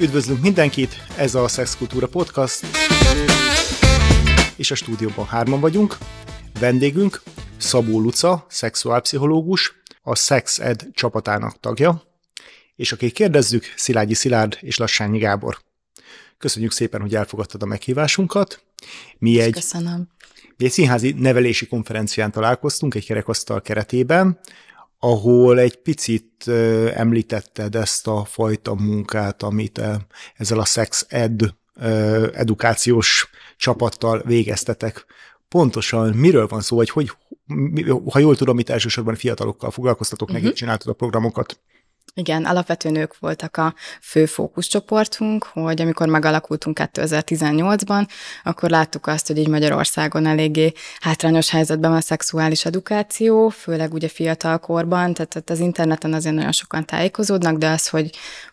Üdvözlünk mindenkit, ez a Szexkultúra Podcast, és a stúdióban hárman vagyunk. Vendégünk Szabó Luca, szexuálpszichológus, a Sex Ed csapatának tagja, és akik kérdezzük, Szilágyi Szilárd és Lassányi Gábor. Köszönjük szépen, hogy elfogadtad a meghívásunkat. Mi egy, Köszönöm. mi egy színházi nevelési konferencián találkoztunk egy kerekasztal keretében, ahol egy picit említetted ezt a fajta munkát, amit ezzel a Sex Ed edukációs csapattal végeztetek. Pontosan miről van szó, vagy hogy, ha jól tudom, itt elsősorban fiatalokkal foglalkoztatok, uh-huh. meg mhm. csináltad a programokat. Igen, alapvetően ők voltak a fő fókuszcsoportunk, hogy amikor megalakultunk 2018-ban, akkor láttuk azt, hogy így Magyarországon eléggé hátrányos helyzetben van a szexuális edukáció, főleg ugye fiatal korban, tehát az interneten azért nagyon sokan tájékozódnak, de az, hogy,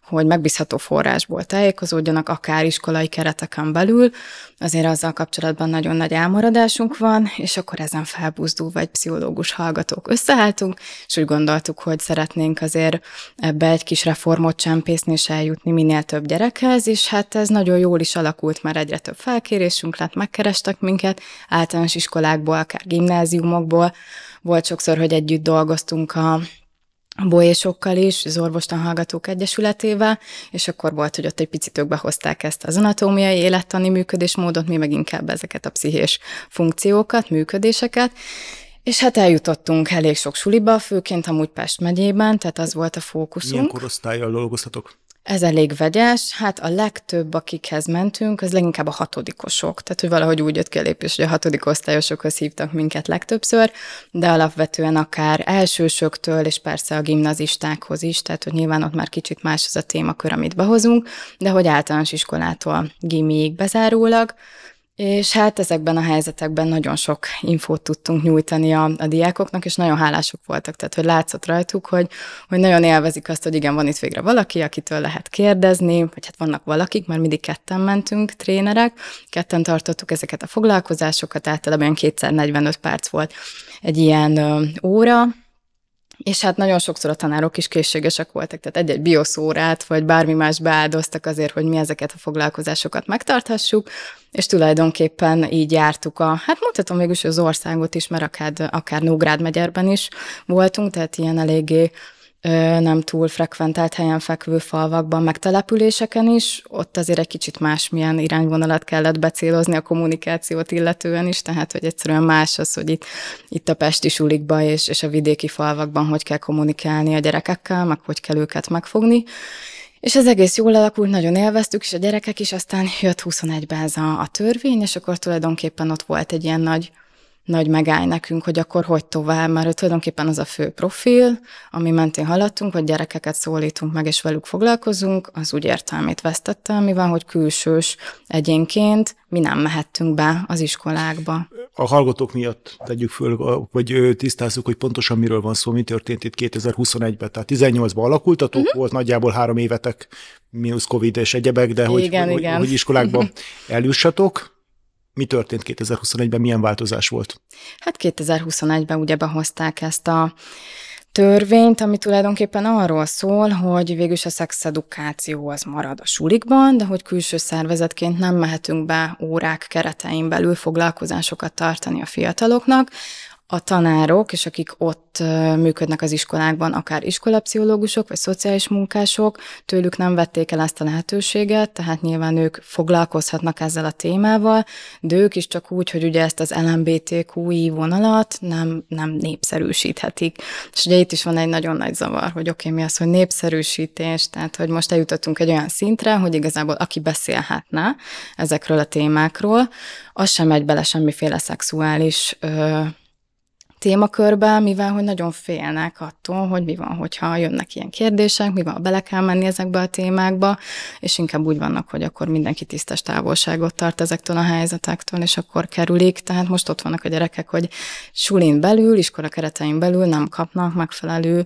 hogy megbízható forrásból tájékozódjanak, akár iskolai kereteken belül, azért azzal kapcsolatban nagyon nagy elmaradásunk van, és akkor ezen felbuzdul vagy pszichológus hallgatók összeálltunk, és úgy gondoltuk, hogy szeretnénk azért ebbe egy kis reformot csempészni és eljutni minél több gyerekhez, és hát ez nagyon jól is alakult, mert egyre több felkérésünk lett, megkerestek minket, általános iskolákból, akár gimnáziumokból, volt sokszor, hogy együtt dolgoztunk a bolyésokkal is, az Orvostan Hallgatók Egyesületével, és akkor volt, hogy ott egy picit ők behozták ezt az anatómiai élettani működésmódot, mi meg inkább ezeket a pszichés funkciókat, működéseket, és hát eljutottunk elég sok suliba, főként amúgy Pest megyében, tehát az volt a fókuszunk. Milyen korosztályjal dolgoztatok? Ez elég vegyes, hát a legtöbb, akikhez mentünk, az leginkább a hatodikosok. Tehát, hogy valahogy úgy jött ki a lépés, hogy a hatodik osztályosokhoz hívtak minket legtöbbször, de alapvetően akár elsősöktől, és persze a gimnazistákhoz is, tehát, hogy nyilván ott már kicsit más az a témakör, amit behozunk, de hogy általános iskolától gimiig bezárólag, és hát ezekben a helyzetekben nagyon sok infót tudtunk nyújtani a, a diákoknak, és nagyon hálások voltak, tehát hogy látszott rajtuk, hogy, hogy nagyon élvezik azt, hogy igen, van itt végre valaki, akitől lehet kérdezni, vagy hát vannak valakik, mert mindig ketten mentünk, trénerek, ketten tartottuk ezeket a foglalkozásokat, általában kétszer 45 perc volt egy ilyen ö, óra, és hát nagyon sokszor a tanárok is készségesek voltak, tehát egy-egy bioszórát, vagy bármi más beáldoztak azért, hogy mi ezeket a foglalkozásokat megtarthassuk, és tulajdonképpen így jártuk a, hát mondhatom mégis az országot is, mert akár, akár Nógrád megyerben is voltunk, tehát ilyen eléggé nem túl frekventált helyen fekvő falvakban, meg is, ott azért egy kicsit másmilyen irányvonalat kellett becélozni a kommunikációt illetően is, tehát hogy egyszerűen más az, hogy itt, itt a pesti sulikba és, és a vidéki falvakban hogy kell kommunikálni a gyerekekkel, meg hogy kell őket megfogni. És ez egész jól alakult, nagyon élveztük, és a gyerekek is, aztán jött 21-ben ez a, a törvény, és akkor tulajdonképpen ott volt egy ilyen nagy nagy megáll nekünk, hogy akkor hogy tovább, mert tulajdonképpen az a fő profil, ami mentén haladtunk, hogy gyerekeket szólítunk meg, és velük foglalkozunk, az úgy értelmét vesztette, mi van, hogy külsős egyénként mi nem mehettünk be az iskolákba. A hallgatók miatt tegyük föl, vagy tisztázzuk, hogy pontosan miről van szó, mi történt itt 2021-ben. Tehát 18-ban alakultatok, uh-huh. volt nagyjából három évetek, mínusz Covid és egyebek, de hogy, igen, hogy, igen. hogy iskolákba eljussatok mi történt 2021-ben, milyen változás volt? Hát 2021-ben ugye behozták ezt a törvényt, ami tulajdonképpen arról szól, hogy végülis a szexedukáció az marad a sulikban, de hogy külső szervezetként nem mehetünk be órák keretein belül foglalkozásokat tartani a fiataloknak, a tanárok, és akik ott működnek az iskolákban, akár iskolapszichológusok, vagy szociális munkások, tőlük nem vették el ezt a lehetőséget, tehát nyilván ők foglalkozhatnak ezzel a témával, de ők is csak úgy, hogy ugye ezt az LMBTQI vonalat nem, nem népszerűsíthetik. És ugye itt is van egy nagyon nagy zavar, hogy oké, okay, mi az, hogy népszerűsítés, tehát hogy most eljutottunk egy olyan szintre, hogy igazából aki beszélhetne ezekről a témákról, az sem megy bele semmiféle szexuális ö, témakörbe, mivel hogy nagyon félnek attól, hogy mi van, hogyha jönnek ilyen kérdések, mi van, bele kell menni ezekbe a témákba, és inkább úgy vannak, hogy akkor mindenki tisztes távolságot tart ezektől a helyzetektől, és akkor kerülik. Tehát most ott vannak a gyerekek, hogy sulin belül, iskola keretein belül nem kapnak megfelelő,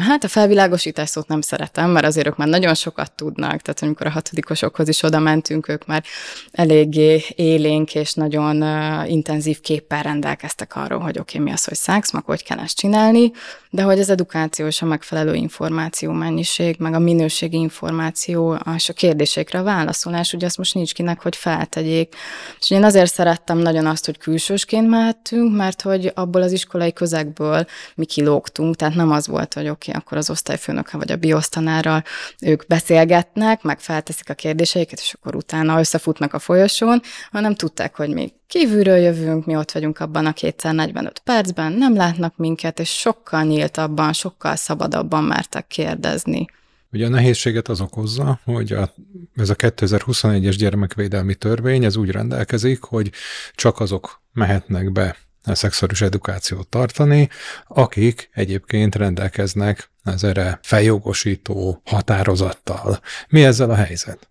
hát a felvilágosítás szót nem szeretem, mert azért ők már nagyon sokat tudnak, tehát amikor a hatodikosokhoz is oda mentünk, ők már eléggé élénk és nagyon intenzív képpel rendelkeztek arról, hogy oké, okay, mi az, hogy szex, meg hogy kell ezt csinálni, de hogy az edukáció és a megfelelő információ mennyiség, meg a minőségi információ, és a kérdésekre a válaszolás, ugye azt most nincs kinek, hogy feltegyék. És én azért szerettem nagyon azt, hogy külsősként mehettünk, mert hogy abból az iskolai közegből mi kilógtunk, tehát nem az volt, hogy oké, okay, akkor az osztályfőnökkel vagy a biosztanárral ők beszélgetnek, meg felteszik a kérdéseiket, és akkor utána összefutnak a folyosón, hanem tudták, hogy mi kívülről jövünk, mi ott vagyunk abban a 245 percben, nem látnak minket, és sokkal nyíltabban, sokkal szabadabban mertek kérdezni. Ugye a nehézséget az okozza, hogy a, ez a 2021-es gyermekvédelmi törvény, ez úgy rendelkezik, hogy csak azok mehetnek be a szexuális edukációt tartani, akik egyébként rendelkeznek az erre feljogosító határozattal. Mi ezzel a helyzet?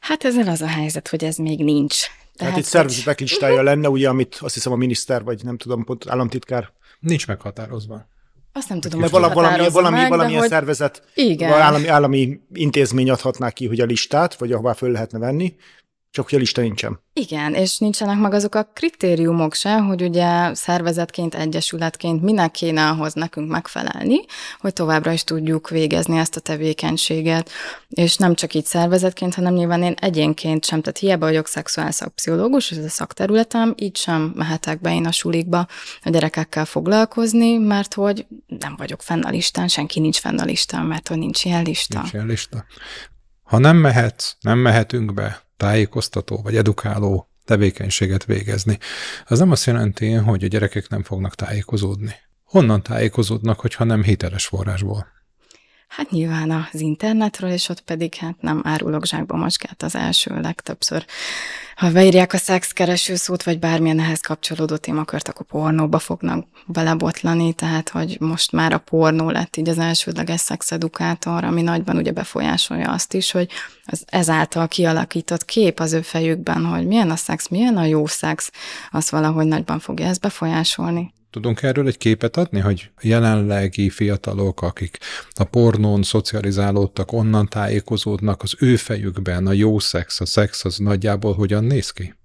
Hát ezzel az a helyzet, hogy ez még nincs. Tehát, Tehát itt szervezetek listája lenne, ugye, amit azt hiszem a miniszter, vagy nem tudom, pont államtitkár. Nincs meghatározva. Azt nem tudom, hogy valami, valami, valami, valamilyen hogy... szervezet, Igen. Állami, állami intézmény adhatná ki, hogy a listát, vagy ahová föl lehetne venni, csak hogy a lista nincsen. Igen, és nincsenek meg azok a kritériumok se, hogy ugye szervezetként, egyesületként minek kéne ahhoz nekünk megfelelni, hogy továbbra is tudjuk végezni ezt a tevékenységet. És nem csak így szervezetként, hanem nyilván én egyénként sem, tehát hiába vagyok szexuális szakpszichológus, ez a szakterületem, így sem mehetek be én a sulikba a gyerekekkel foglalkozni, mert hogy nem vagyok fenn a listán, senki nincs fenn a listán, mert hogy nincs ilyen lista. Nincs ilyen lista. Ha nem mehetsz, nem mehetünk be, tájékoztató vagy edukáló tevékenységet végezni. Az nem azt jelenti, hogy a gyerekek nem fognak tájékozódni. Honnan tájékozódnak, hogyha nem hiteles forrásból? Hát nyilván az internetről, és ott pedig hát nem árulok zsákba macskát az első legtöbbször. Ha beírják a szexkereső szót, vagy bármilyen ehhez kapcsolódó témakört, akkor pornóba fognak belebotlani, tehát hogy most már a pornó lett így az elsődleges szexedukátor, ami nagyban ugye befolyásolja azt is, hogy az ezáltal kialakított kép az ő fejükben, hogy milyen a szex, milyen a jó szex, az valahogy nagyban fogja ezt befolyásolni. Tudunk erről egy képet adni, hogy jelenlegi fiatalok, akik a pornón szocializálódtak, onnan tájékozódnak, az ő fejükben a jó szex, a szex az nagyjából hogyan néz ki?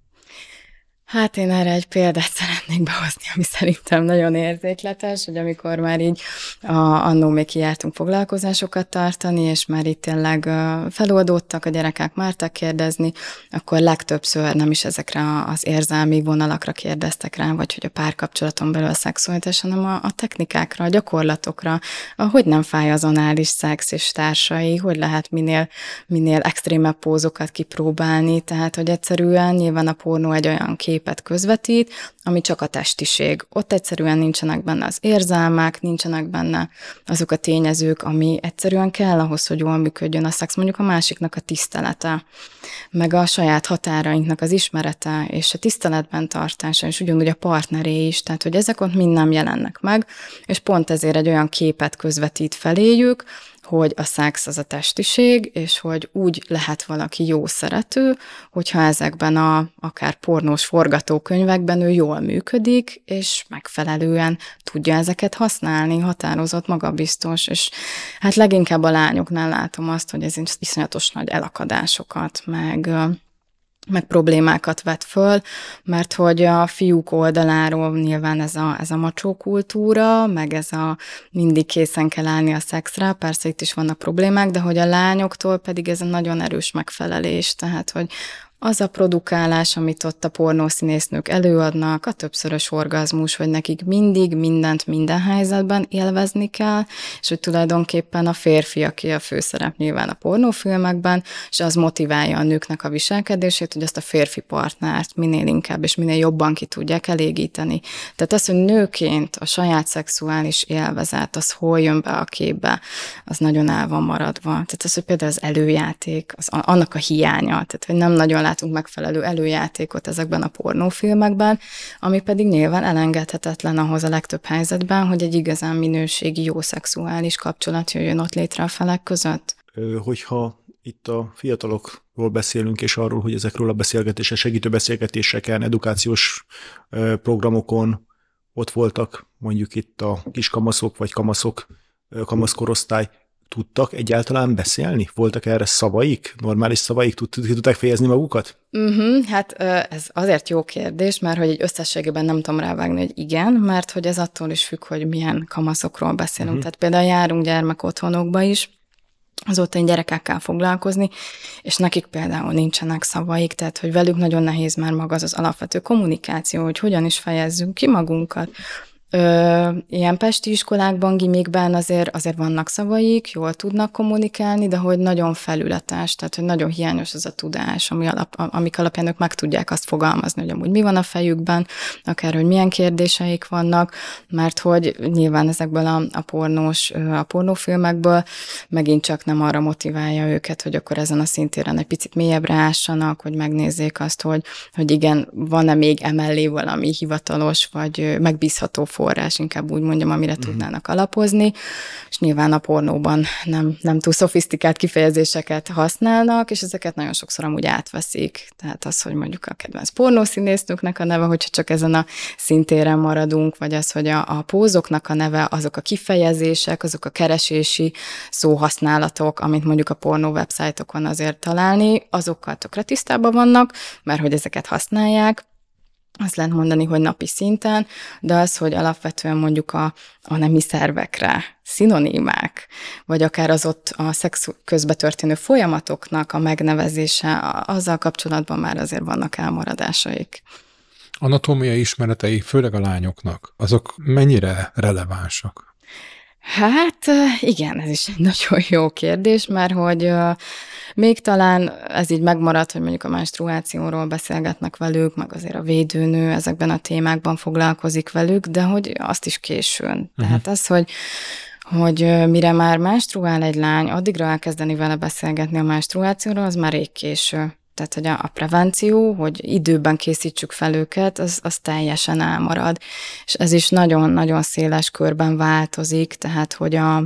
Hát én erre egy példát szeretnék behozni, ami szerintem nagyon érzékletes, hogy amikor már így a, annó még kijártunk foglalkozásokat tartani, és már itt tényleg feloldódtak, a gyerekek mártak kérdezni, akkor legtöbbször nem is ezekre az érzelmi vonalakra kérdeztek rá, vagy hogy a párkapcsolaton belül a szexualitás, hanem a, a technikákra, a gyakorlatokra, hogy nem fáj az anális szex és társai, hogy lehet minél, minél extrémebb pózokat kipróbálni, tehát hogy egyszerűen nyilván a pornó egy olyan kép, képet közvetít, ami csak a testiség. Ott egyszerűen nincsenek benne az érzelmek, nincsenek benne azok a tényezők, ami egyszerűen kell ahhoz, hogy jól működjön a szex, mondjuk a másiknak a tisztelete, meg a saját határainknak az ismerete, és a tiszteletben tartása, és ugyanúgy a partneré is, tehát hogy ezek ott mind nem jelennek meg, és pont ezért egy olyan képet közvetít feléjük, hogy a szex az a testiség, és hogy úgy lehet valaki jó szerető, hogyha ezekben a akár pornós forgatókönyvekben ő jól működik, és megfelelően tudja ezeket használni, határozott, magabiztos, és hát leginkább a lányoknál látom azt, hogy ez iszonyatos nagy elakadásokat, meg meg problémákat vet föl, mert hogy a fiúk oldaláról nyilván ez a, ez a macsó kultúra, meg ez a mindig készen kell állni a szexre, persze itt is vannak problémák, de hogy a lányoktól pedig ez a nagyon erős megfelelés, tehát hogy az a produkálás, amit ott a pornószínésznők előadnak, a többszörös orgazmus, hogy nekik mindig mindent minden helyzetben élvezni kell, és hogy tulajdonképpen a férfi, aki a főszerep nyilván a pornófilmekben, és az motiválja a nőknek a viselkedését, hogy azt a férfi partnert minél inkább és minél jobban ki tudják elégíteni. Tehát az, hogy nőként a saját szexuális élvezet, az hol jön be a képbe, az nagyon el van maradva. Tehát az, hogy például az előjáték, az, annak a hiánya, tehát hogy nem nagyon lát látunk megfelelő előjátékot ezekben a pornófilmekben, ami pedig nyilván elengedhetetlen ahhoz a legtöbb helyzetben, hogy egy igazán minőségi, jó szexuális kapcsolat jöjjön ott létre a felek között. Hogyha itt a fiatalokról beszélünk, és arról, hogy ezekről a beszélgetések, segítő beszélgetéseken, edukációs programokon ott voltak mondjuk itt a kiskamaszok vagy kamaszok, kamaszkorosztály, tudtak egyáltalán beszélni? Voltak erre szavaik? Normális szavaik? Tudták fejezni magukat? Uh-huh, hát ez azért jó kérdés, mert hogy egy összességében nem tudom rávágni, hogy igen, mert hogy ez attól is függ, hogy milyen kamaszokról beszélünk. Uh-huh. Tehát például járunk gyermekotthonokba is, az ottani gyerekekkel foglalkozni, és nekik például nincsenek szavaik, tehát hogy velük nagyon nehéz már maga az, az alapvető kommunikáció, hogy hogyan is fejezzünk ki magunkat, Ö, ilyen pesti iskolákban, gimikben azért, azért vannak szavaik, jól tudnak kommunikálni, de hogy nagyon felületes, tehát hogy nagyon hiányos az a tudás, ami alap, amik alapján ők meg tudják azt fogalmazni, hogy amúgy mi van a fejükben, akár hogy milyen kérdéseik vannak, mert hogy nyilván ezekből a, a pornós, a pornófilmekből megint csak nem arra motiválja őket, hogy akkor ezen a szintéren egy picit mélyebbre ássanak, hogy megnézzék azt, hogy, hogy igen, van-e még emellé valami hivatalos vagy megbízható forrás, forrás, inkább úgy mondjam, amire uh-huh. tudnának alapozni, és nyilván a pornóban nem, nem túl szofisztikált kifejezéseket használnak, és ezeket nagyon sokszor amúgy átveszik. Tehát az, hogy mondjuk a kedvenc pornószínésznőknek a neve, hogyha csak ezen a szintéren maradunk, vagy az, hogy a, a pózoknak a neve, azok a kifejezések, azok a keresési szóhasználatok, amit mondjuk a pornó websájtokon azért találni, azokkal tökre tisztában vannak, mert hogy ezeket használják, azt lehet mondani, hogy napi szinten, de az, hogy alapvetően mondjuk a, a nemi szervekre szinonimák, vagy akár az ott a szex közben történő folyamatoknak a megnevezése, azzal kapcsolatban már azért vannak elmaradásaik. Anatómiai ismeretei, főleg a lányoknak, azok mennyire relevánsak? Hát igen, ez is egy nagyon jó kérdés, mert hogy még talán ez így megmaradt, hogy mondjuk a menstruációról beszélgetnek velük, meg azért a védőnő ezekben a témákban foglalkozik velük, de hogy azt is későn. Uh-huh. Tehát az, hogy hogy mire már menstruál egy lány, addigra elkezdeni vele beszélgetni a menstruációról, az már rég késő. Tehát, hogy a, a prevenció, hogy időben készítsük fel őket, az, az teljesen elmarad. És ez is nagyon-nagyon széles körben változik, tehát, hogy a,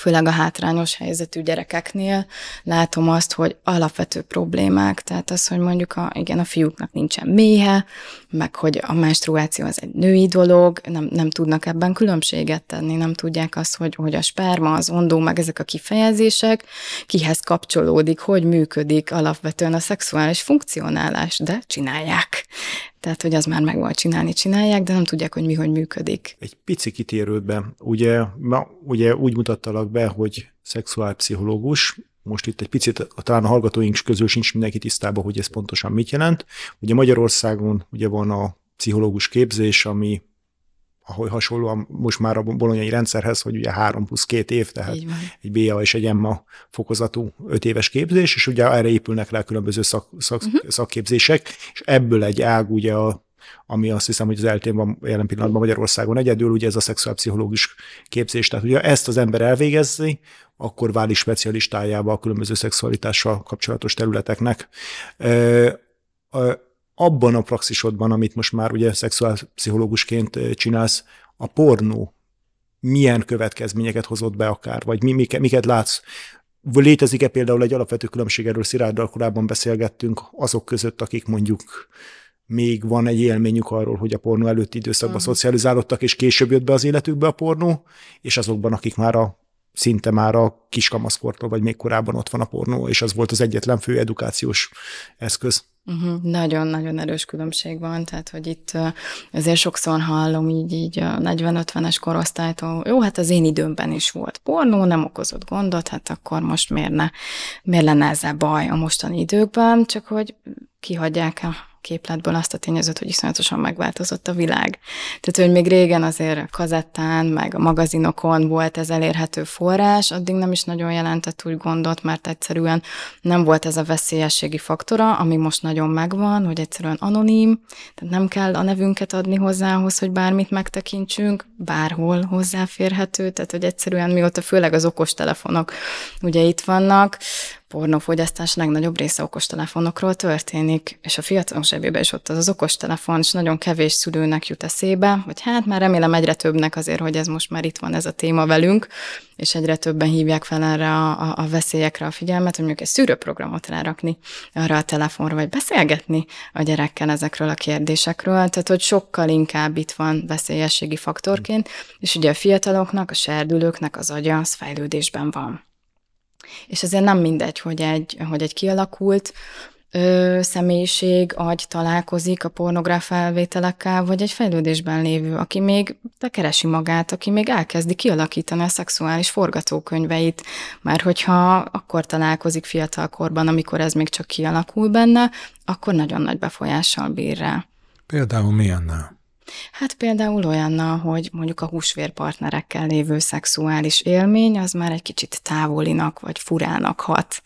főleg a hátrányos helyzetű gyerekeknél látom azt, hogy alapvető problémák, tehát az, hogy mondjuk a, igen, a fiúknak nincsen méhe, meg hogy a menstruáció az egy női dolog, nem, nem tudnak ebben különbséget tenni, nem tudják azt, hogy, hogy a sperma, az ondó, meg ezek a kifejezések kihez kapcsolódik, hogy működik alapvetően a szexuális funkcionálás, de csinálják. Tehát, hogy az már meg volt csinálni, csinálják, de nem tudják, hogy mi, hogy működik. Egy pici kitérődbe. Ugye, ma, ugye úgy mutattalak be, hogy szexuálpszichológus, most itt egy picit talán a hallgatóink közül sincs mindenki tisztában, hogy ez pontosan mit jelent. Ugye Magyarországon ugye van a pszichológus képzés, ami ahogy hasonlóan most már a bolonyai rendszerhez, hogy ugye 3 plusz 2 év, tehát egy BA és egy EMMA fokozatú 5 éves képzés, és ugye erre épülnek rá különböző szak, szak, uh-huh. szakképzések, és ebből egy ág ugye a ami azt hiszem, hogy az eltén van jelen pillanatban Magyarországon egyedül, ugye ez a szexuálpszichológus képzés. Tehát ugye ezt az ember elvégezzi, akkor válik specialistájába a különböző szexualitással kapcsolatos területeknek abban a praxisodban, amit most már ugye szexuálpszichológusként csinálsz, a pornó milyen következményeket hozott be akár, vagy mi, miket, miket látsz? Létezik-e például egy alapvető különbség, erről Szirárddal korábban beszélgettünk, azok között, akik mondjuk még van egy élményük arról, hogy a pornó előtti időszakban uh-huh. szocializálódtak, és később jött be az életükbe a pornó, és azokban, akik már a szinte már a kiskamaszkortól, vagy még korábban ott van a pornó, és az volt az egyetlen fő edukációs eszköz. Uh-huh. Nagyon-nagyon erős különbség van, tehát hogy itt azért sokszor hallom így, így a 40-50-es korosztálytól, jó, hát az én időmben is volt pornó, nem okozott gondot, hát akkor most miért, ne, miért lenne ezzel baj a mostani időkben, csak hogy kihagyják a képletből azt a tényezőt, hogy iszonyatosan megváltozott a világ. Tehát, hogy még régen azért kazettán, meg a magazinokon volt ez elérhető forrás, addig nem is nagyon jelentett úgy gondot, mert egyszerűen nem volt ez a veszélyességi faktora, ami most nagyon megvan, hogy egyszerűen anonim, tehát nem kell a nevünket adni hozzá ahhoz, hogy bármit megtekintsünk, bárhol hozzáférhető, tehát hogy egyszerűen mióta főleg az okostelefonok ugye itt vannak, pornófogyasztás legnagyobb része okostelefonokról történik, és a fiatalok zsebébe is ott az az okostelefon, és nagyon kevés szülőnek jut eszébe, hogy hát már remélem egyre többnek azért, hogy ez most már itt van ez a téma velünk, és egyre többen hívják fel erre a, a, a veszélyekre a figyelmet, hogy mondjuk egy szűrőprogramot rárakni arra a telefonra, vagy beszélgetni a gyerekkel ezekről a kérdésekről, tehát hogy sokkal inkább itt van veszélyességi faktorként, és ugye a fiataloknak, a serdülőknek az agya az fejlődésben van. És ezért nem mindegy, hogy egy, hogy egy kialakult ö, személyiség, agy találkozik a pornográf felvételekkel, vagy egy fejlődésben lévő, aki még bekeresi magát, aki még elkezdi kialakítani a szexuális forgatókönyveit, mert hogyha akkor találkozik fiatalkorban, amikor ez még csak kialakul benne, akkor nagyon nagy befolyással bír rá. Például milyennel? Hát például olyannal, hogy mondjuk a húsvérpartnerekkel lévő szexuális élmény az már egy kicsit távolinak vagy furának hat.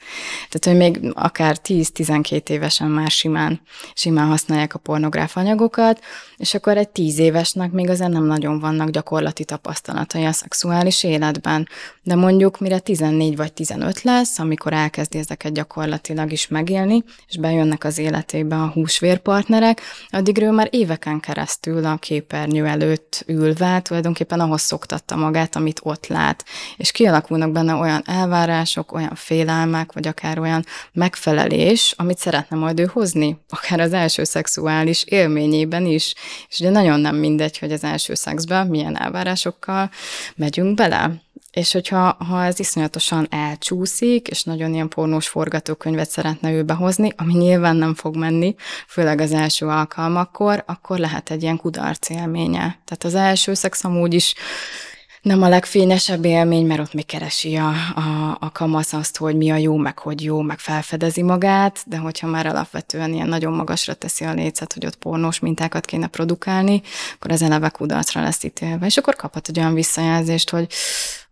Tehát, hogy még akár 10-12 évesen már simán, simán használják a pornográf anyagokat, és akkor egy 10 évesnek még azért nem nagyon vannak gyakorlati tapasztalatai a szexuális életben. De mondjuk mire 14 vagy 15 lesz, amikor elkezdi ezeket gyakorlatilag is megélni, és bejönnek az életébe a húsvérpartnerek, addig ő már éveken keresztül a a képernyő előtt ülve tulajdonképpen ahhoz szoktatta magát, amit ott lát. És kialakulnak benne olyan elvárások, olyan félelmek, vagy akár olyan megfelelés, amit szeretne majd ő hozni, akár az első szexuális élményében is. És ugye nagyon nem mindegy, hogy az első szexben milyen elvárásokkal megyünk bele. És hogyha ha ez iszonyatosan elcsúszik, és nagyon ilyen pornós forgatókönyvet szeretne ő behozni, ami nyilván nem fog menni, főleg az első alkalmakkor, akkor lehet egy ilyen kudarc élménye. Tehát az első szex amúgy is nem a legfényesebb élmény, mert ott még keresi a, a, a kamasz azt, hogy mi a jó, meg hogy jó, meg felfedezi magát, de hogyha már alapvetően ilyen nagyon magasra teszi a lécet, hogy ott pornós mintákat kéne produkálni, akkor az eleve kudarcra lesz ítélve. És akkor kaphat egy olyan visszajelzést, hogy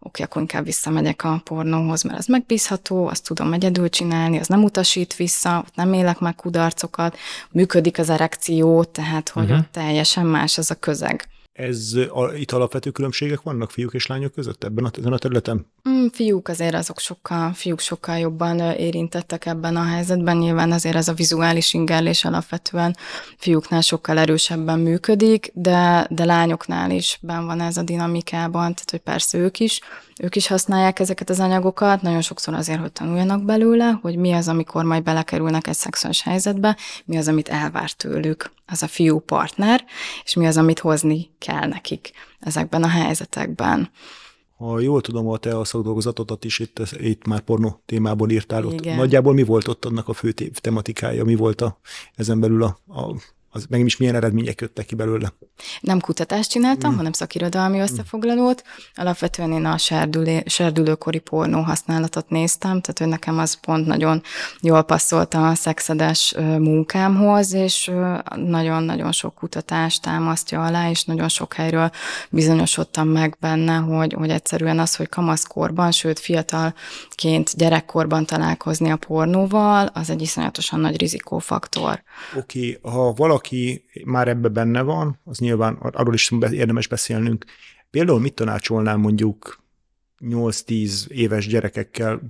oké, akkor inkább visszamegyek a pornóhoz, mert az megbízható, azt tudom egyedül csinálni, az nem utasít vissza, ott nem élek meg kudarcokat, működik az erekció, tehát hogy uh-huh. ott teljesen más az a közeg. Ez a, itt alapvető különbségek vannak fiúk és lányok között ebben a, ezen a területen? Mm, fiúk azért azok sokkal, fiúk sokkal jobban érintettek ebben a helyzetben. Nyilván azért ez a vizuális ingerlés alapvetően fiúknál sokkal erősebben működik, de, de lányoknál is ben van ez a dinamikában, tehát hogy persze ők is ők is használják ezeket az anyagokat, nagyon sokszor azért, hogy tanuljanak belőle, hogy mi az, amikor majd belekerülnek egy szexuális helyzetbe, mi az, amit elvár tőlük az a fiú partner, és mi az, amit hozni kell nekik ezekben a helyzetekben. Ha jól tudom, a te a szakdolgozatodat is itt, itt már pornó témából írtál. Ott. Nagyjából mi volt ott annak a fő tematikája, mi volt a, ezen belül a, a az meg is milyen eredmények jöttek ki belőle? Nem kutatást csináltam, mm. hanem szakirodalmi mm. összefoglalót. Alapvetően én a serdülé, serdülőkori pornó használatot néztem, tehát hogy nekem az pont nagyon jól passzolt a szexedes munkámhoz, és nagyon-nagyon sok kutatást támasztja alá, és nagyon sok helyről bizonyosodtam meg benne, hogy, hogy egyszerűen az, hogy kamaszkorban, sőt fiatalként gyerekkorban találkozni a pornóval, az egy iszonyatosan nagy rizikófaktor. Oké, okay. ha valaki aki már ebbe benne van, az nyilván arról is érdemes beszélnünk. Például mit tanácsolnál mondjuk 8-10 éves gyerekekkel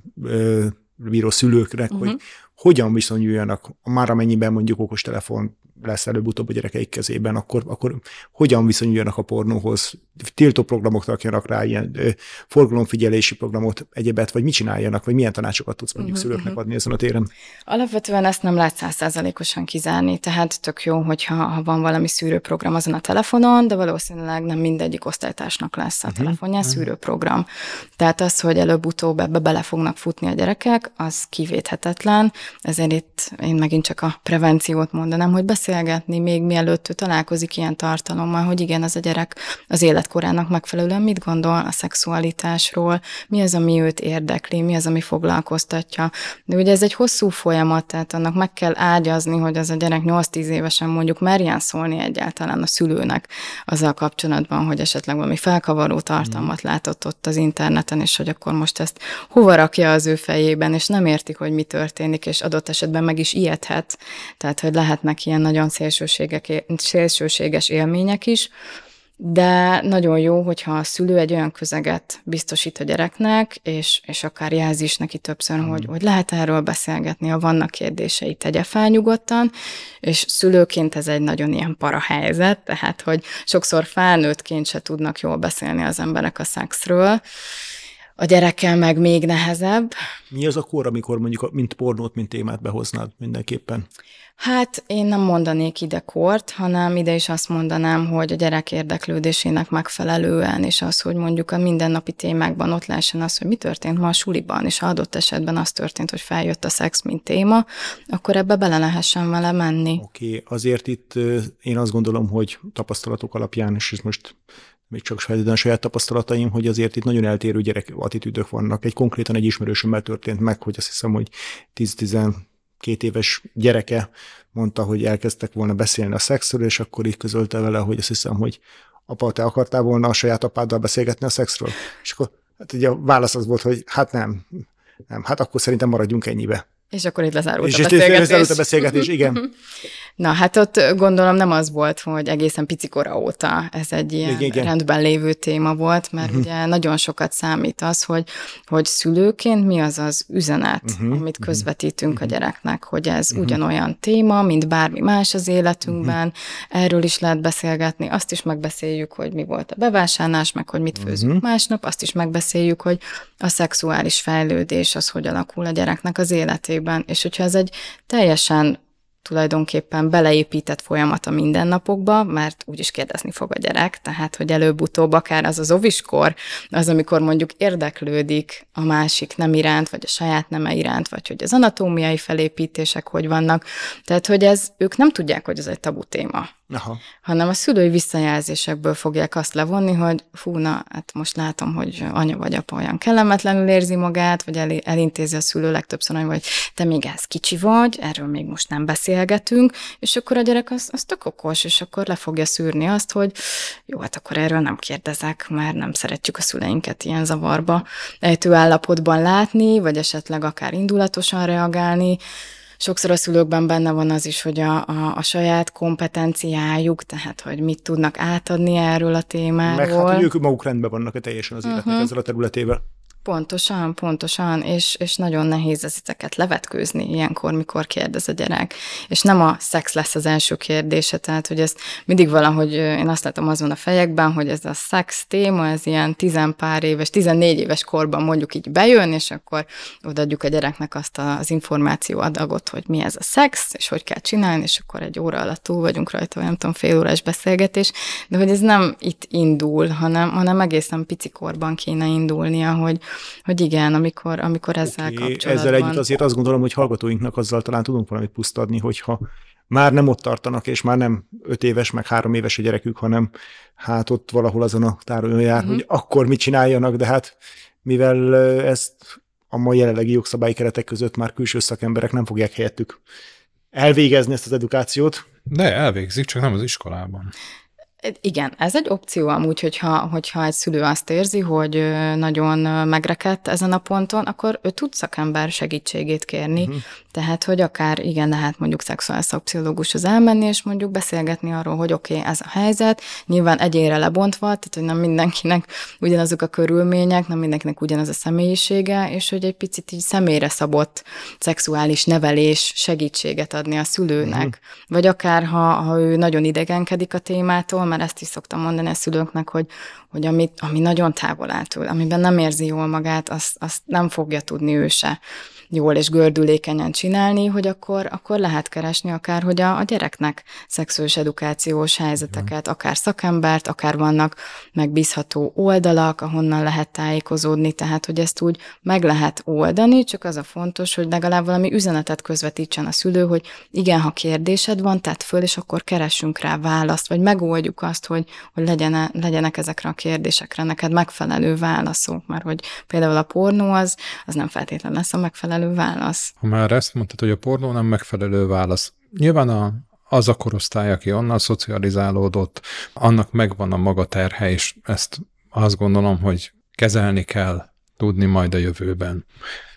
bíró szülőknek, uh-huh. hogy hogyan viszonyuljanak, már amennyiben mondjuk okostelefon lesz előbb-utóbb a gyerekeik kezében, akkor, akkor hogyan viszonyuljanak a pornóhoz? Tiltó programok rakjanak rá, ilyen ö, forgalomfigyelési programot, egyebet, vagy mit csináljanak, vagy milyen tanácsokat tudsz mondjuk uh-huh, szülőknek adni ezen a téren? Alapvetően ezt nem lehet százszázalékosan kizárni, tehát tök jó, hogyha ha van valami szűrőprogram azon a telefonon, de valószínűleg nem mindegyik osztálytársnak lesz a uh-huh, telefonján uh-huh. szűrőprogram. Tehát az, hogy előbb-utóbb ebbe bele fognak futni a gyerekek, az kivéthetetlen, ezért itt én megint csak a prevenciót mondanám, hogy beszél beszélgetni, még mielőtt ő találkozik ilyen tartalommal, hogy igen, az a gyerek az életkorának megfelelően mit gondol a szexualitásról, mi az, ami őt érdekli, mi az, ami foglalkoztatja. De ugye ez egy hosszú folyamat, tehát annak meg kell ágyazni, hogy az a gyerek 8-10 évesen mondjuk merjen szólni egyáltalán a szülőnek azzal kapcsolatban, hogy esetleg valami felkavaró tartalmat mm. látott ott az interneten, és hogy akkor most ezt hova rakja az ő fejében, és nem értik, hogy mi történik, és adott esetben meg is ijedhet. Tehát, hogy lehetnek ilyen nagyon szélsőséges élmények is, de nagyon jó, hogyha a szülő egy olyan közeget biztosít a gyereknek, és, és akár jelzi is neki többször, mm. hogy, hogy lehet erről beszélgetni, ha vannak kérdései, tegye fel nyugodtan, és szülőként ez egy nagyon ilyen para helyzet, tehát, hogy sokszor felnőttként se tudnak jól beszélni az emberek a szexről, a gyerekkel meg még nehezebb. Mi az a kor, amikor mondjuk mint pornót, mint témát behoznád mindenképpen? Hát én nem mondanék ide kort, hanem ide is azt mondanám, hogy a gyerek érdeklődésének megfelelően, és az, hogy mondjuk a mindennapi témákban ott lehessen az, hogy mi történt ma a suliban, és ha adott esetben az történt, hogy feljött a szex, mint téma, akkor ebbe bele lehessen vele menni. Oké, okay. azért itt én azt gondolom, hogy tapasztalatok alapján, és ez most még csak feltétlenül saját tapasztalataim, hogy azért itt nagyon eltérő gyerek attitűdök vannak. Egy konkrétan egy ismerősömmel történt meg, hogy azt hiszem, hogy 10-12 éves gyereke mondta, hogy elkezdtek volna beszélni a szexről, és akkor így közölte vele, hogy azt hiszem, hogy apa, te akartál volna a saját apáddal beszélgetni a szexről? És akkor hát ugye a válasz az volt, hogy hát nem, nem, hát akkor szerintem maradjunk ennyibe. És akkor itt lezárult és a beszélgetés. És lezárult a beszélgetés, igen. Na, hát ott gondolom nem az volt, hogy egészen picikora óta ez egy ilyen igen, igen. rendben lévő téma volt, mert uh-huh. ugye nagyon sokat számít az, hogy, hogy szülőként mi az az üzenet, uh-huh. amit mhm. közvetítünk uh-huh. a gyereknek, hogy ez uh-huh. ugyanolyan téma, mint bármi más az életünkben, uh-huh. erről is lehet beszélgetni, azt is megbeszéljük, hogy mi volt a bevásárlás, meg hogy mit főzünk uh-huh. másnap, azt is megbeszéljük, hogy a szexuális fejlődés az hogy alakul a gyereknek az életében, és hogyha ez egy teljesen tulajdonképpen beleépített folyamat a mindennapokba, mert úgyis kérdezni fog a gyerek, tehát hogy előbb-utóbb akár az az oviskor, az, amikor mondjuk érdeklődik a másik nem iránt, vagy a saját neme iránt, vagy hogy az anatómiai felépítések hogy vannak. Tehát, hogy ez, ők nem tudják, hogy ez egy tabu téma. Aha. hanem a szülői visszajelzésekből fogják azt levonni, hogy fú, na, hát most látom, hogy anya vagy apa olyan kellemetlenül érzi magát, vagy el, elintézi a szülő legtöbbször, hogy te még ez kicsi vagy, erről még most nem beszélgetünk, és akkor a gyerek az, az tök okos, és akkor le fogja szűrni azt, hogy jó, hát akkor erről nem kérdezek, mert nem szeretjük a szüleinket ilyen zavarba ejtő állapotban látni, vagy esetleg akár indulatosan reagálni, sokszor a szülőkben benne van az is, hogy a, a, a saját kompetenciájuk, tehát hogy mit tudnak átadni erről a témáról. Meg hát, hogy ők maguk rendben vannak teljesen az életnek uh-huh. ezzel a területével. Pontosan, pontosan, és, és nagyon nehéz ezeket levetkőzni ilyenkor, mikor kérdez a gyerek. És nem a szex lesz az első kérdése, tehát hogy ezt mindig valahogy, én azt látom azon a fejekben, hogy ez a szex téma, ez ilyen tizenpár éves, 14 éves korban mondjuk így bejön, és akkor odaadjuk a gyereknek azt az információ adagot, hogy mi ez a szex, és hogy kell csinálni, és akkor egy óra alatt túl vagyunk rajta, vagy nem tudom, fél órás beszélgetés, de hogy ez nem itt indul, hanem, hanem egészen pici korban kéne indulnia, hogy, hogy igen, amikor, amikor ezzel okay, kapcsolatban... Ezzel együtt azért azt gondolom, hogy hallgatóinknak azzal talán tudunk valamit pusztadni, hogyha már nem ott tartanak, és már nem öt éves, meg három éves a gyerekük, hanem hát ott valahol azon a tárolón jár, uh-huh. hogy akkor mit csináljanak, de hát mivel ezt a mai jelenlegi jogszabályi keretek között már külső szakemberek nem fogják helyettük elvégezni ezt az edukációt. De elvégzik, csak nem az iskolában. Igen, ez egy opció amúgy, hogyha, hogyha egy szülő azt érzi, hogy nagyon megrekedt ezen a ponton, akkor ő tud szakember segítségét kérni. Uh-huh. Tehát, hogy akár igen, lehet mondjuk szexuális szakpszichológushoz elmenni, és mondjuk beszélgetni arról, hogy oké, okay, ez a helyzet, nyilván egyénre lebontva, tehát, hogy nem mindenkinek ugyanazok a körülmények, nem mindenkinek ugyanaz a személyisége, és hogy egy picit így személyre szabott szexuális nevelés segítséget adni a szülőnek. Uh-huh. Vagy akár, ha, ha ő nagyon idegenkedik a témától, mert ezt is szoktam mondani a szülőknek, hogy, hogy amit, ami nagyon távol áll tőle, amiben nem érzi jól magát, azt, azt nem fogja tudni ő se jól és gördülékenyen csinálni, hogy akkor, akkor lehet keresni akár, hogy a, a gyereknek szexuális edukációs helyzeteket, akár szakembert, akár vannak megbízható oldalak, ahonnan lehet tájékozódni, tehát hogy ezt úgy meg lehet oldani, csak az a fontos, hogy legalább valami üzenetet közvetítsen a szülő, hogy igen, ha kérdésed van, tedd föl, és akkor keressünk rá választ, vagy megoldjuk azt, hogy, hogy legyen, legyenek ezekre a kérdésekre neked megfelelő válaszok, mert hogy például a pornó az, az nem feltétlenül lesz a megfelelő megfelelő válasz. Ha már ezt mondtad, hogy a pornó nem megfelelő válasz. Nyilván a, az a korosztály, aki onnan szocializálódott, annak megvan a maga terhe, és ezt azt gondolom, hogy kezelni kell tudni majd a jövőben.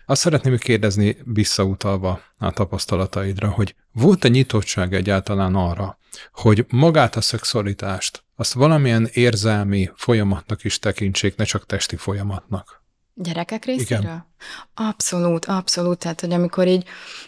Azt szeretném kérdezni visszautalva a tapasztalataidra, hogy volt-e nyitottság egyáltalán arra, hogy magát a szexualitást azt valamilyen érzelmi folyamatnak is tekintsék, ne csak testi folyamatnak. Gyerekek részéről? Igen. Abszolút, abszolút. Tehát, hogy amikor így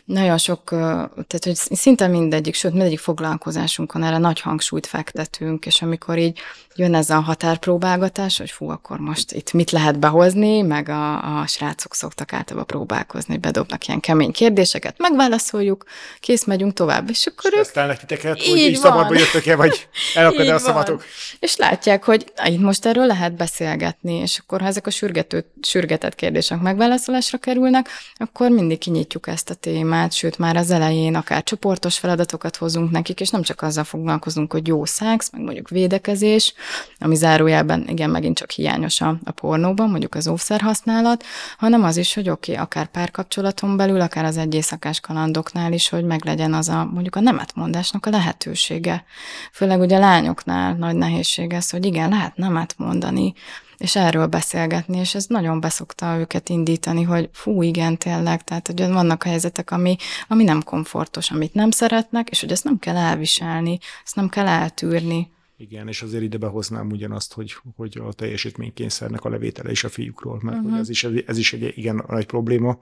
nagyon sok, tehát, hogy szinte mindegyik, sőt, mindegyik foglalkozásunkon erre nagy hangsúlyt fektetünk, és amikor így jön ez a határpróbálgatás, hogy fú, akkor most itt mit lehet behozni, meg a, a srácok szoktak általában próbálkozni, bedobnak ilyen kemény kérdéseket, megválaszoljuk, kész, megyünk tovább, és akkor és ők... titeket, hogy így szabadba jöttök-e, vagy elakad a szavatok. És látják, hogy na, itt most erről lehet beszélgetni, és akkor ha ezek a sürgető, sürgetett kérdések megválaszolásra kerülnek, akkor mindig kinyitjuk ezt a témát, sőt már az elején akár csoportos feladatokat hozunk nekik, és nem csak azzal foglalkozunk, hogy jó szex, meg mondjuk védekezés, ami zárójelben igen megint csak hiányos a, a pornóban, mondjuk az óvszerhasználat, hanem az is, hogy oké, okay, akár párkapcsolaton belül, akár az egy éjszakás kalandoknál is, hogy meglegyen az a mondjuk a nemetmondásnak a lehetősége. Főleg ugye a lányoknál nagy nehézség ez, hogy igen, lehet nemet mondani, és erről beszélgetni, és ez nagyon beszokta őket indítani, hogy fú, igen, tényleg, tehát hogy vannak helyzetek, ami, ami nem komfortos, amit nem szeretnek, és hogy ezt nem kell elviselni, ezt nem kell eltűrni. Igen, és azért ide behoznám ugyanazt, hogy, hogy a teljesítménykényszernek a levétele is a fiúkról, mert uh-huh. ez, is, ez is egy igen nagy probléma.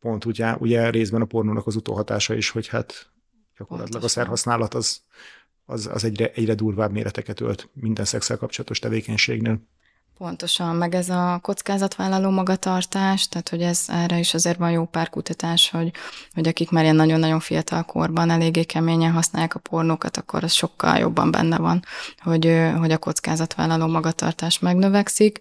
Pont ugye, ugye részben a pornónak az utóhatása is, hogy hát gyakorlatilag a szerhasználat az, az, az egyre, egyre durvább méreteket ölt minden szexel kapcsolatos tevékenységnél. Pontosan, meg ez a kockázatvállaló magatartás, tehát hogy ez erre is azért van jó pár kutatás, hogy, hogy akik már ilyen nagyon-nagyon fiatal korban eléggé keményen használják a pornókat, akkor az sokkal jobban benne van, hogy, hogy a kockázatvállaló magatartás megnövekszik.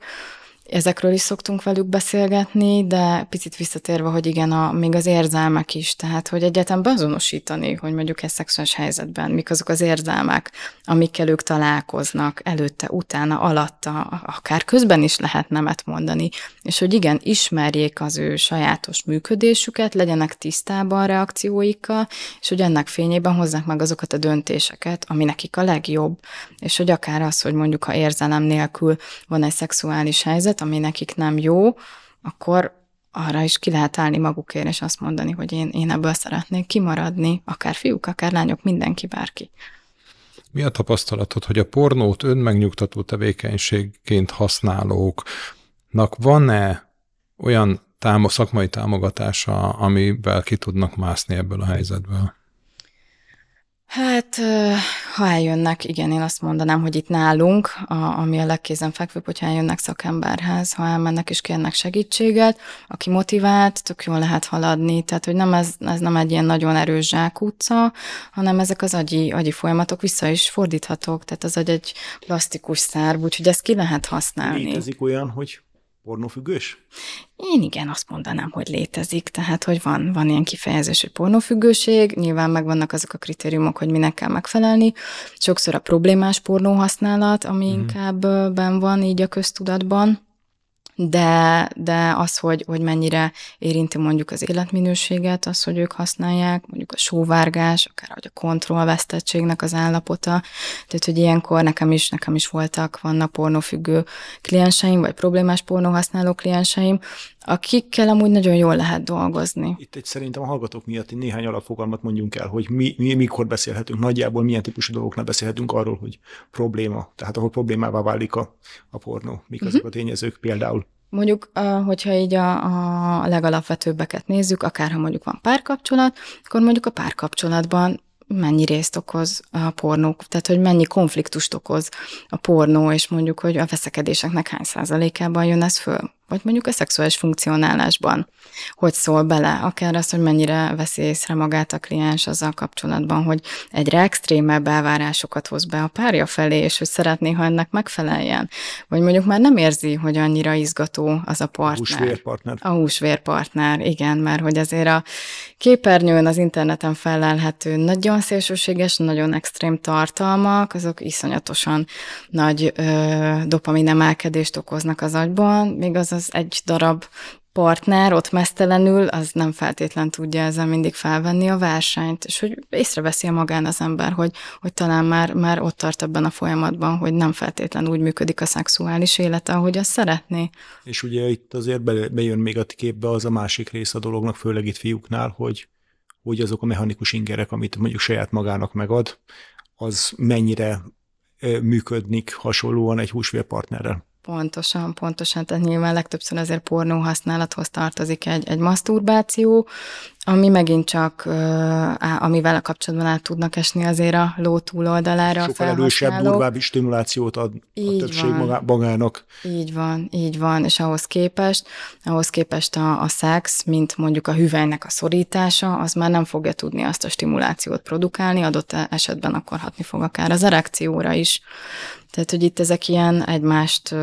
Ezekről is szoktunk velük beszélgetni, de picit visszatérve, hogy igen, a, még az érzelmek is, tehát hogy egyáltalán beazonosítani, hogy mondjuk egy szexuális helyzetben mik azok az érzelmek, amikkel ők találkoznak, előtte, utána, alatta, akár közben is lehet nemet mondani, és hogy igen, ismerjék az ő sajátos működésüket, legyenek tisztában a reakcióikkal, és hogy ennek fényében hozzák meg azokat a döntéseket, ami nekik a legjobb, és hogy akár az, hogy mondjuk ha érzelem nélkül van egy szexuális helyzet, ami nekik nem jó, akkor arra is ki lehet állni magukért, és azt mondani, hogy én, én ebből szeretnék kimaradni, akár fiúk, akár lányok, mindenki, bárki. Mi a tapasztalatod, hogy a pornót önmegnyugtató tevékenységként használóknak van-e olyan támo- szakmai támogatása, amivel ki tudnak mászni ebből a helyzetből? Hát, ha eljönnek, igen, én azt mondanám, hogy itt nálunk, a, ami a legkézenfekvőbb, hogyha eljönnek szakemberhez, ha elmennek és kérnek segítséget, aki motivált, tök jól lehet haladni, tehát hogy nem ez, ez nem egy ilyen nagyon erős zsákutca, hanem ezek az agyi, agyi folyamatok vissza is fordíthatók, tehát az agy egy plastikus szerv, úgyhogy ezt ki lehet használni. Létezik olyan, hogy pornófüggős? Én igen, azt mondanám, hogy létezik, tehát hogy van, van ilyen kifejezés, hogy pornófüggőség, nyilván megvannak azok a kritériumok, hogy minek kell megfelelni. Sokszor a problémás pornóhasználat, ami mm. inkább ben van így a köztudatban, de, de az, hogy, hogy mennyire érinti mondjuk az életminőséget, az, hogy ők használják, mondjuk a sóvárgás, akár hogy a kontrollvesztettségnek az állapota, tehát, hogy ilyenkor nekem is, nekem is voltak, vannak pornófüggő klienseim, vagy problémás pornóhasználó klienseim, akikkel amúgy nagyon jól lehet dolgozni. Itt egy szerintem a hallgatók miatt egy néhány alapfogalmat mondjunk el, hogy mi, mi, mikor beszélhetünk, nagyjából milyen típusú dolgoknál beszélhetünk arról, hogy probléma, tehát ahol problémává válik a, a pornó, mik azok uh-huh. a tényezők például. Mondjuk, hogyha így a, a legalapvetőbbeket nézzük, akár ha mondjuk van párkapcsolat, akkor mondjuk a párkapcsolatban mennyi részt okoz a pornók, tehát hogy mennyi konfliktust okoz a pornó, és mondjuk, hogy a veszekedéseknek hány százalékában jön ez föl vagy mondjuk a szexuális funkcionálásban, hogy szól bele, akár az, hogy mennyire veszi észre magát a kliens azzal kapcsolatban, hogy egyre extrémebb elvárásokat hoz be a párja felé, és hogy szeretné, ha ennek megfeleljen. Vagy mondjuk már nem érzi, hogy annyira izgató az a partner. A húsvérpartner. A húsvérpartner, igen, mert hogy azért a képernyőn, az interneten felelhető nagyon szélsőséges, nagyon extrém tartalmak, azok iszonyatosan nagy ö, dopamin emelkedést okoznak az agyban, még az az egy darab partner ott mesztelenül, az nem feltétlen tudja ezzel mindig felvenni a versenyt, és hogy észreveszi a magán az ember, hogy, hogy talán már, már ott tart ebben a folyamatban, hogy nem feltétlen úgy működik a szexuális élete, ahogy azt szeretné. És ugye itt azért bejön még a képbe az a másik rész a dolognak, főleg itt fiúknál, hogy, hogy azok a mechanikus ingerek, amit mondjuk saját magának megad, az mennyire működnik hasonlóan egy húsvérpartnerrel. Pontosan, pontosan. Tehát nyilván legtöbbször azért pornó használathoz tartozik egy, egy maszturbáció, ami megint csak, amivel a kapcsolatban át tudnak esni azért a ló túloldalára Sokkal erősebb, durvább stimulációt ad Így a többség van. magának. Így van, így van, és ahhoz képest, ahhoz képest a, a szex, mint mondjuk a hüvelynek a szorítása, az már nem fogja tudni azt a stimulációt produkálni, adott esetben akkor hatni fog akár az erekcióra is. Tehát, hogy itt ezek ilyen egymást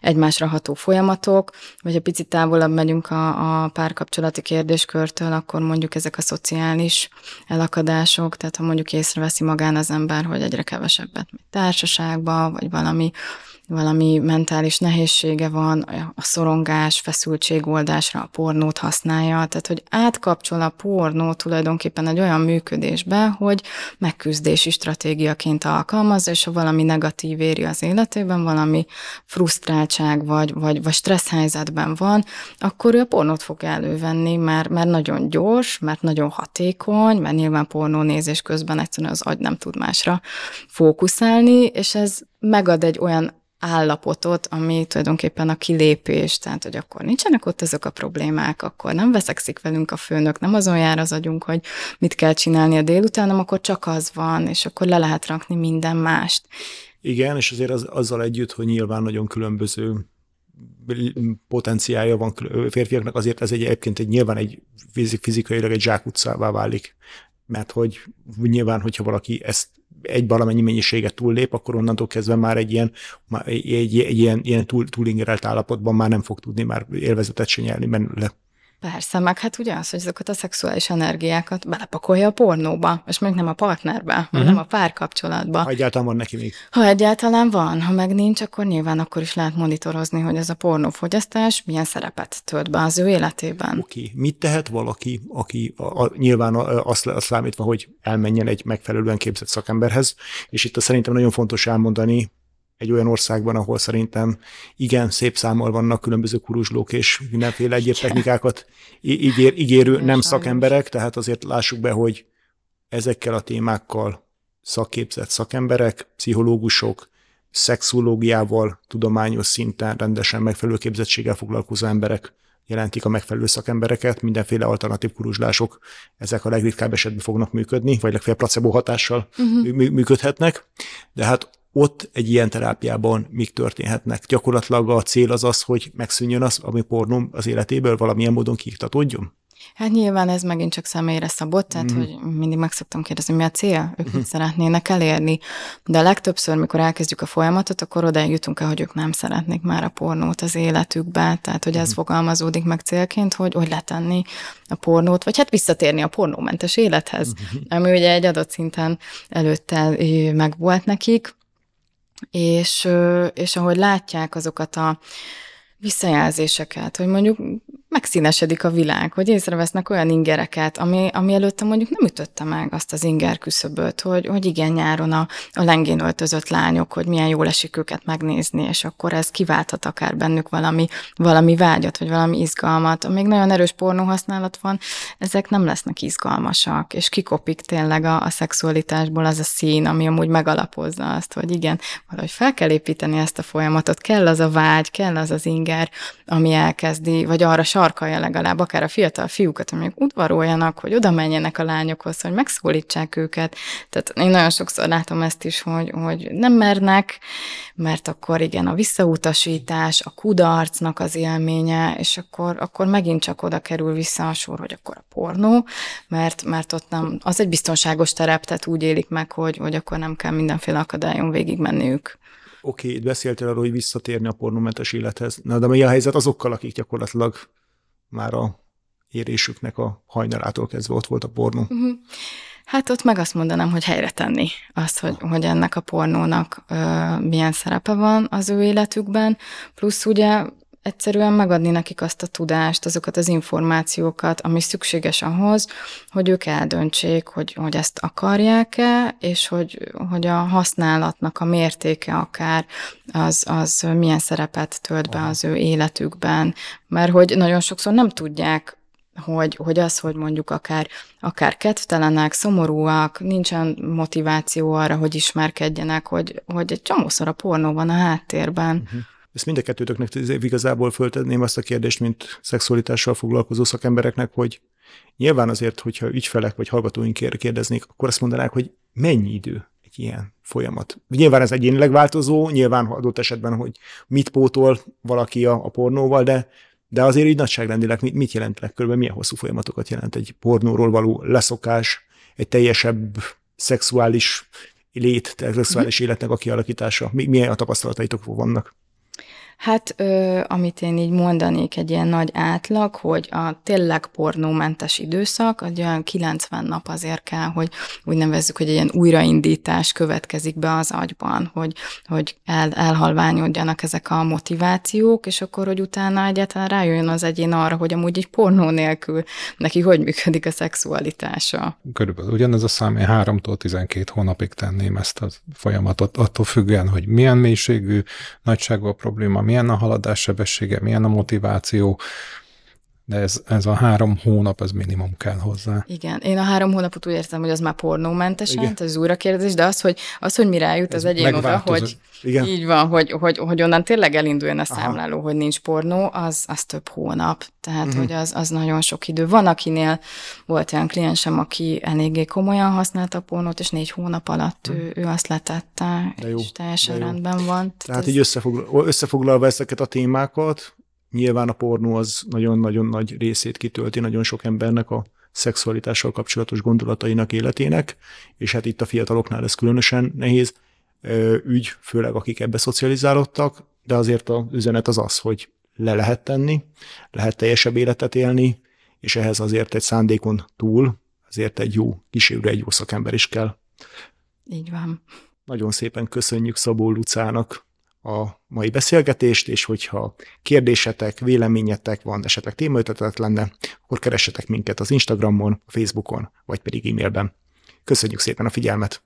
egymásra ható folyamatok, vagy ha picit távolabb megyünk a, a párkapcsolati kérdéskörtől, akkor mondjuk ezek a szociális elakadások, tehát ha mondjuk észreveszi magán az ember, hogy egyre kevesebbet megy társaságba, vagy valami valami mentális nehézsége van, a szorongás, feszültségoldásra a pornót használja, tehát hogy átkapcsol a pornó tulajdonképpen egy olyan működésbe, hogy megküzdési stratégiaként alkalmazza, és ha valami negatív éri az életében, valami frusztráltság vagy, vagy, vagy stressz helyzetben van, akkor ő a pornót fog elővenni, mert, mert nagyon gyors, mert nagyon hatékony, mert nyilván pornó nézés közben egyszerűen az agy nem tud másra fókuszálni, és ez megad egy olyan állapotot, ami tulajdonképpen a kilépés, tehát hogy akkor nincsenek ott ezek a problémák, akkor nem veszekszik velünk a főnök, nem azon jár az agyunk, hogy mit kell csinálni a délután, hanem akkor csak az van, és akkor le lehet rakni minden mást. Igen, és azért az, azzal együtt, hogy nyilván nagyon különböző potenciálja van férfiaknak, azért ez egy, egyébként egy, nyilván egy fizikailag egy zsákutcává válik. Mert hogy nyilván, hogyha valaki ezt egy valamennyi mennyiséget túllép, akkor onnantól kezdve már egy ilyen, egy, egy, egy ilyen, ilyen túl, túlingerelt állapotban már nem fog tudni már élvezetet se nyelni belőle. Persze, meg hát ugye az, hogy azokat a szexuális energiákat belepakolja a pornóba, és még nem a partnerbe, uh-huh. hanem a párkapcsolatba. Ha egyáltalán van neki még. Ha egyáltalán van, ha meg nincs, akkor nyilván akkor is lehet monitorozni, hogy ez a pornófogyasztás milyen szerepet tölt be az ő életében. Oké, okay. mit tehet valaki, aki a, a, nyilván azt, azt számítva, hogy elmenjen egy megfelelően képzett szakemberhez, és itt a szerintem nagyon fontos elmondani, egy olyan országban, ahol szerintem igen szép számmal vannak különböző kuruzslók és mindenféle egyéb technikákat ígér, ígérő nem szakemberek, tehát azért lássuk be, hogy ezekkel a témákkal szakképzett szakemberek, pszichológusok, szexológiával, tudományos szinten rendesen megfelelő képzettséggel foglalkozó emberek jelentik a megfelelő szakembereket, mindenféle alternatív kuruzslások, ezek a legritkább esetben fognak működni, vagy legfeljebb placebo hatással uh-huh. működhetnek, de hát ott egy ilyen terápiában mik történhetnek. Gyakorlatilag a cél az az, hogy megszűnjön az, ami pornó az életéből valamilyen módon kiiktatódjon? Hát nyilván ez megint csak személyre szabott, tehát mm. hogy mindig meg szoktam kérdezni, mi a cél, ők mm. mit szeretnének elérni. De a legtöbbször, mikor elkezdjük a folyamatot, akkor oda jutunk el, hogy ők nem szeretnék már a pornót az életükbe, tehát hogy ez mm. fogalmazódik meg célként, hogy hogy letenni a pornót, vagy hát visszatérni a pornómentes élethez, mm. ami ugye egy adott szinten előtte meg volt nekik, és, és ahogy látják azokat a visszajelzéseket, hogy mondjuk megszínesedik a világ, hogy észrevesznek olyan ingereket, ami, ami előtte mondjuk nem ütötte meg azt az inger küszöböt, hogy, hogy igen, nyáron a, a lengén öltözött lányok, hogy milyen jól esik őket megnézni, és akkor ez kiválthat akár bennük valami, valami vágyat, vagy valami izgalmat. Amíg nagyon erős pornó használat van, ezek nem lesznek izgalmasak, és kikopik tényleg a, a szexualitásból az a szín, ami amúgy megalapozza azt, hogy igen, valahogy fel kell építeni ezt a folyamatot, kell az a vágy, kell az az inger, ami elkezdi, vagy arra sarkalja legalább akár a fiatal fiúkat, amik udvaroljanak, hogy oda menjenek a lányokhoz, hogy megszólítsák őket. Tehát én nagyon sokszor látom ezt is, hogy, hogy nem mernek, mert akkor igen, a visszautasítás, a kudarcnak az élménye, és akkor, akkor megint csak oda kerül vissza a sor, hogy akkor a pornó, mert, mert ott nem, az egy biztonságos terep, tehát úgy élik meg, hogy, hogy akkor nem kell mindenféle akadályon végigmenniük oké, okay, beszéltél arról, hogy visszatérni a pornómentes élethez. Na, de mi a helyzet azokkal, akik gyakorlatilag már a érésüknek a hajnalától kezdve ott volt a pornó? Uh-huh. Hát ott meg azt mondanám, hogy helyre tenni azt, hogy, hogy ennek a pornónak ö, milyen szerepe van az ő életükben, plusz ugye egyszerűen megadni nekik azt a tudást, azokat az információkat, ami szükséges ahhoz, hogy ők eldöntsék, hogy, hogy ezt akarják-e, és hogy, hogy a használatnak a mértéke akár az, az milyen szerepet tölt be az ő életükben. Mert hogy nagyon sokszor nem tudják hogy, hogy az, hogy mondjuk akár, akár kedvtelenek, szomorúak, nincsen motiváció arra, hogy ismerkedjenek, hogy, hogy egy csomószor a pornó van a háttérben. Uh-huh. Ezt mind a kettőtöknek igazából föltenném azt a kérdést, mint szexualitással foglalkozó szakembereknek, hogy nyilván azért, hogyha ügyfelek vagy hallgatóink kérdeznék, akkor azt mondanák, hogy mennyi idő egy ilyen folyamat. Nyilván ez egyénileg változó, nyilván adott esetben, hogy mit pótol valaki a, a pornóval, de de azért így nagyságrendileg mit, mit jelent legkörülbelül, milyen hosszú folyamatokat jelent egy pornóról való leszokás, egy teljesebb szexuális lét, szexuális életnek a kialakítása? Milyen a tapasztalataitok vannak? Hát, ö, amit én így mondanék, egy ilyen nagy átlag, hogy a tényleg pornómentes időszak, egy olyan 90 nap azért kell, hogy úgy nevezzük, hogy egy ilyen újraindítás következik be az agyban, hogy, hogy el, elhalványodjanak ezek a motivációk, és akkor, hogy utána egyáltalán rájön az egyén arra, hogy amúgy egy pornó nélkül neki hogy működik a szexualitása. Körülbelül ugyanez a szám, én 3-tól 12 hónapig tenném ezt a folyamatot, attól függően, hogy milyen mélységű, nagyságú a probléma, milyen a haladás sebessége, milyen a motiváció, de ez, ez a három hónap, ez minimum kell hozzá. Igen, én a három hónapot úgy értem, hogy az már pornómentesen, Igen. ez újra kérdés, de az, hogy, az, hogy mire eljut az egyén oda, hogy Igen. így van, hogy, hogy, hogy onnan tényleg elinduljon a számláló, Aha. hogy nincs pornó, az, az több hónap, tehát uh-huh. hogy az, az nagyon sok idő. Van, akinél volt olyan kliensem, aki eléggé komolyan használta a pornót, és négy hónap alatt uh-huh. ő, ő azt letette, de jó, és teljesen rendben van. Tehát, tehát ez... így összefoglalva, összefoglalva ezeket a témákat, Nyilván a pornó az nagyon-nagyon nagy részét kitölti nagyon sok embernek a szexualitással kapcsolatos gondolatainak, életének, és hát itt a fiataloknál ez különösen nehéz ügy, főleg akik ebbe szocializálódtak, de azért az üzenet az az, hogy le lehet tenni, lehet teljesebb életet élni, és ehhez azért egy szándékon túl, azért egy jó kísérő, egy jó szakember is kell. Így van. Nagyon szépen köszönjük Szabó Lucának a mai beszélgetést, és hogyha kérdésetek, véleményetek van, esetleg témaötletet lenne, akkor keressetek minket az Instagramon, a Facebookon, vagy pedig e-mailben. Köszönjük szépen a figyelmet!